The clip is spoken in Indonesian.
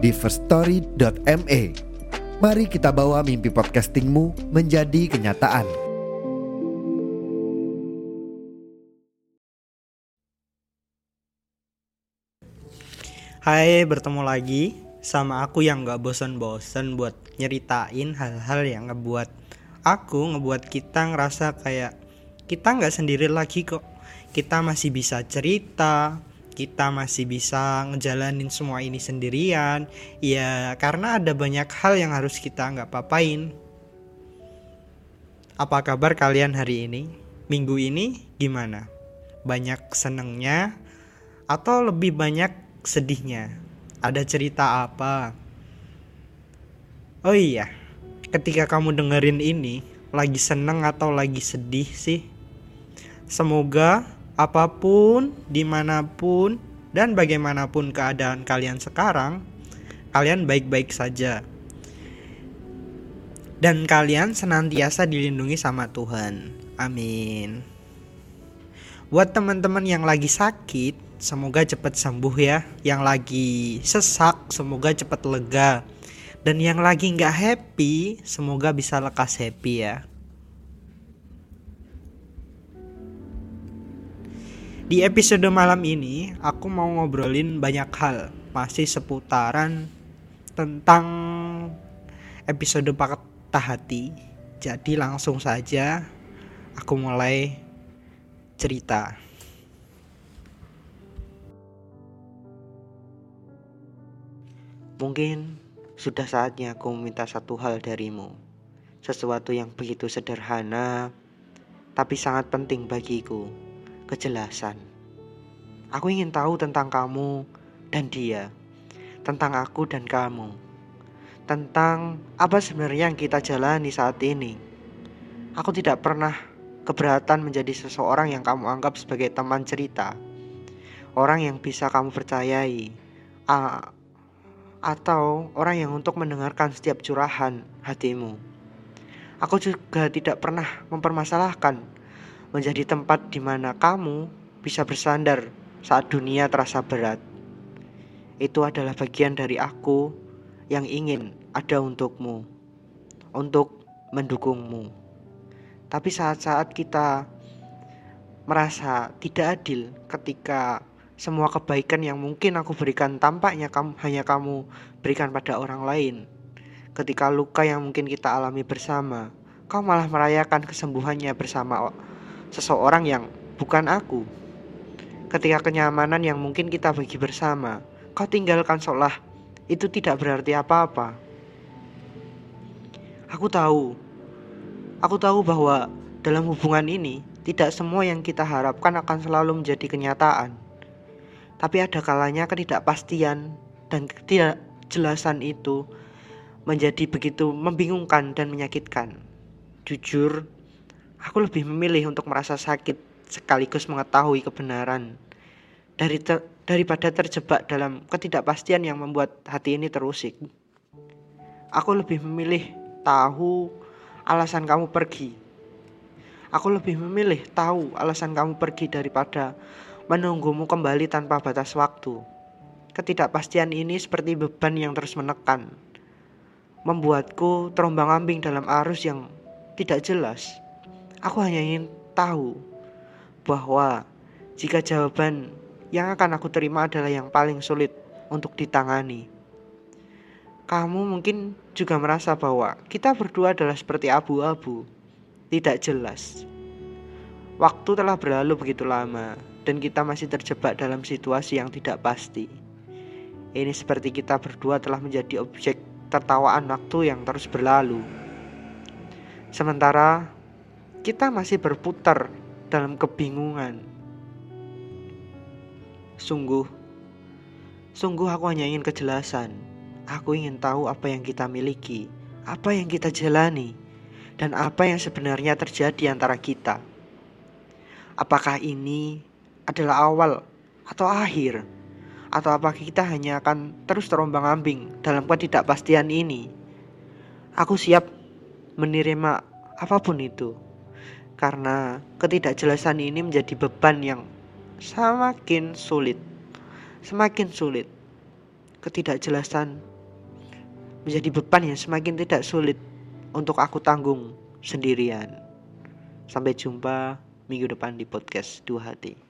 di firststory.me. Mari kita bawa mimpi podcastingmu menjadi kenyataan. Hai, bertemu lagi sama aku yang gak bosan-bosan buat nyeritain hal-hal yang ngebuat aku, ngebuat kita ngerasa kayak kita nggak sendiri lagi kok. Kita masih bisa cerita, kita masih bisa ngejalanin semua ini sendirian. Ya, karena ada banyak hal yang harus kita nggak papain. Apa kabar kalian hari ini? Minggu ini gimana? Banyak senengnya atau lebih banyak sedihnya? Ada cerita apa? Oh iya, ketika kamu dengerin ini, lagi seneng atau lagi sedih sih? Semoga apa pun, di mana pun, dan bagaimanapun keadaan kalian sekarang, kalian baik-baik saja. Dan kalian senantiasa dilindungi sama Tuhan. Amin. Buat teman-teman yang lagi sakit, semoga cepat sembuh ya. Yang lagi sesak, semoga cepat lega. Dan yang lagi nggak happy, semoga bisa lekas happy ya. Di episode malam ini, aku mau ngobrolin banyak hal, masih seputaran tentang episode patah hati. Jadi langsung saja aku mulai cerita. Mungkin sudah saatnya aku meminta satu hal darimu. Sesuatu yang begitu sederhana, tapi sangat penting bagiku. Kejelasan. Aku ingin tahu tentang kamu dan dia. Tentang aku dan kamu. Tentang apa sebenarnya yang kita jalani saat ini. Aku tidak pernah keberatan menjadi seseorang yang kamu anggap sebagai teman cerita. Orang yang bisa kamu percayai. Ah, atau orang yang untuk mendengarkan setiap curahan hatimu. Aku juga tidak pernah mempermasalahkan menjadi tempat di mana kamu bisa bersandar saat dunia terasa berat. Itu adalah bagian dari aku yang ingin ada untukmu, untuk mendukungmu. Tapi saat-saat kita merasa tidak adil ketika semua kebaikan yang mungkin aku berikan tampaknya kamu hanya kamu berikan pada orang lain. Ketika luka yang mungkin kita alami bersama, kau malah merayakan kesembuhannya bersama seseorang yang bukan aku. Ketika kenyamanan yang mungkin kita bagi bersama, kau tinggalkan seolah itu tidak berarti apa-apa. Aku tahu Aku tahu bahwa dalam hubungan ini tidak semua yang kita harapkan akan selalu menjadi kenyataan. Tapi ada kalanya ketidakpastian dan ketidakjelasan itu menjadi begitu membingungkan dan menyakitkan. Jujur, aku lebih memilih untuk merasa sakit sekaligus mengetahui kebenaran dari ter daripada terjebak dalam ketidakpastian yang membuat hati ini terusik. Aku lebih memilih tahu alasan kamu pergi. Aku lebih memilih tahu alasan kamu pergi daripada menunggumu kembali tanpa batas waktu. Ketidakpastian ini seperti beban yang terus menekan, membuatku terombang-ambing dalam arus yang tidak jelas. Aku hanya ingin tahu bahwa jika jawaban yang akan aku terima adalah yang paling sulit untuk ditangani kamu mungkin juga merasa bahwa kita berdua adalah seperti abu-abu, tidak jelas. Waktu telah berlalu begitu lama, dan kita masih terjebak dalam situasi yang tidak pasti. Ini seperti kita berdua telah menjadi objek tertawaan waktu yang terus berlalu. Sementara kita masih berputar dalam kebingungan. Sungguh, sungguh aku hanya ingin kejelasan Aku ingin tahu apa yang kita miliki, apa yang kita jalani, dan apa yang sebenarnya terjadi antara kita. Apakah ini adalah awal atau akhir? Atau apakah kita hanya akan terus terombang-ambing dalam ketidakpastian ini? Aku siap menerima apa pun itu. Karena ketidakjelasan ini menjadi beban yang semakin sulit. Semakin sulit. Ketidakjelasan menjadi beban yang semakin tidak sulit untuk aku tanggung sendirian. Sampai jumpa minggu depan di podcast Dua Hati.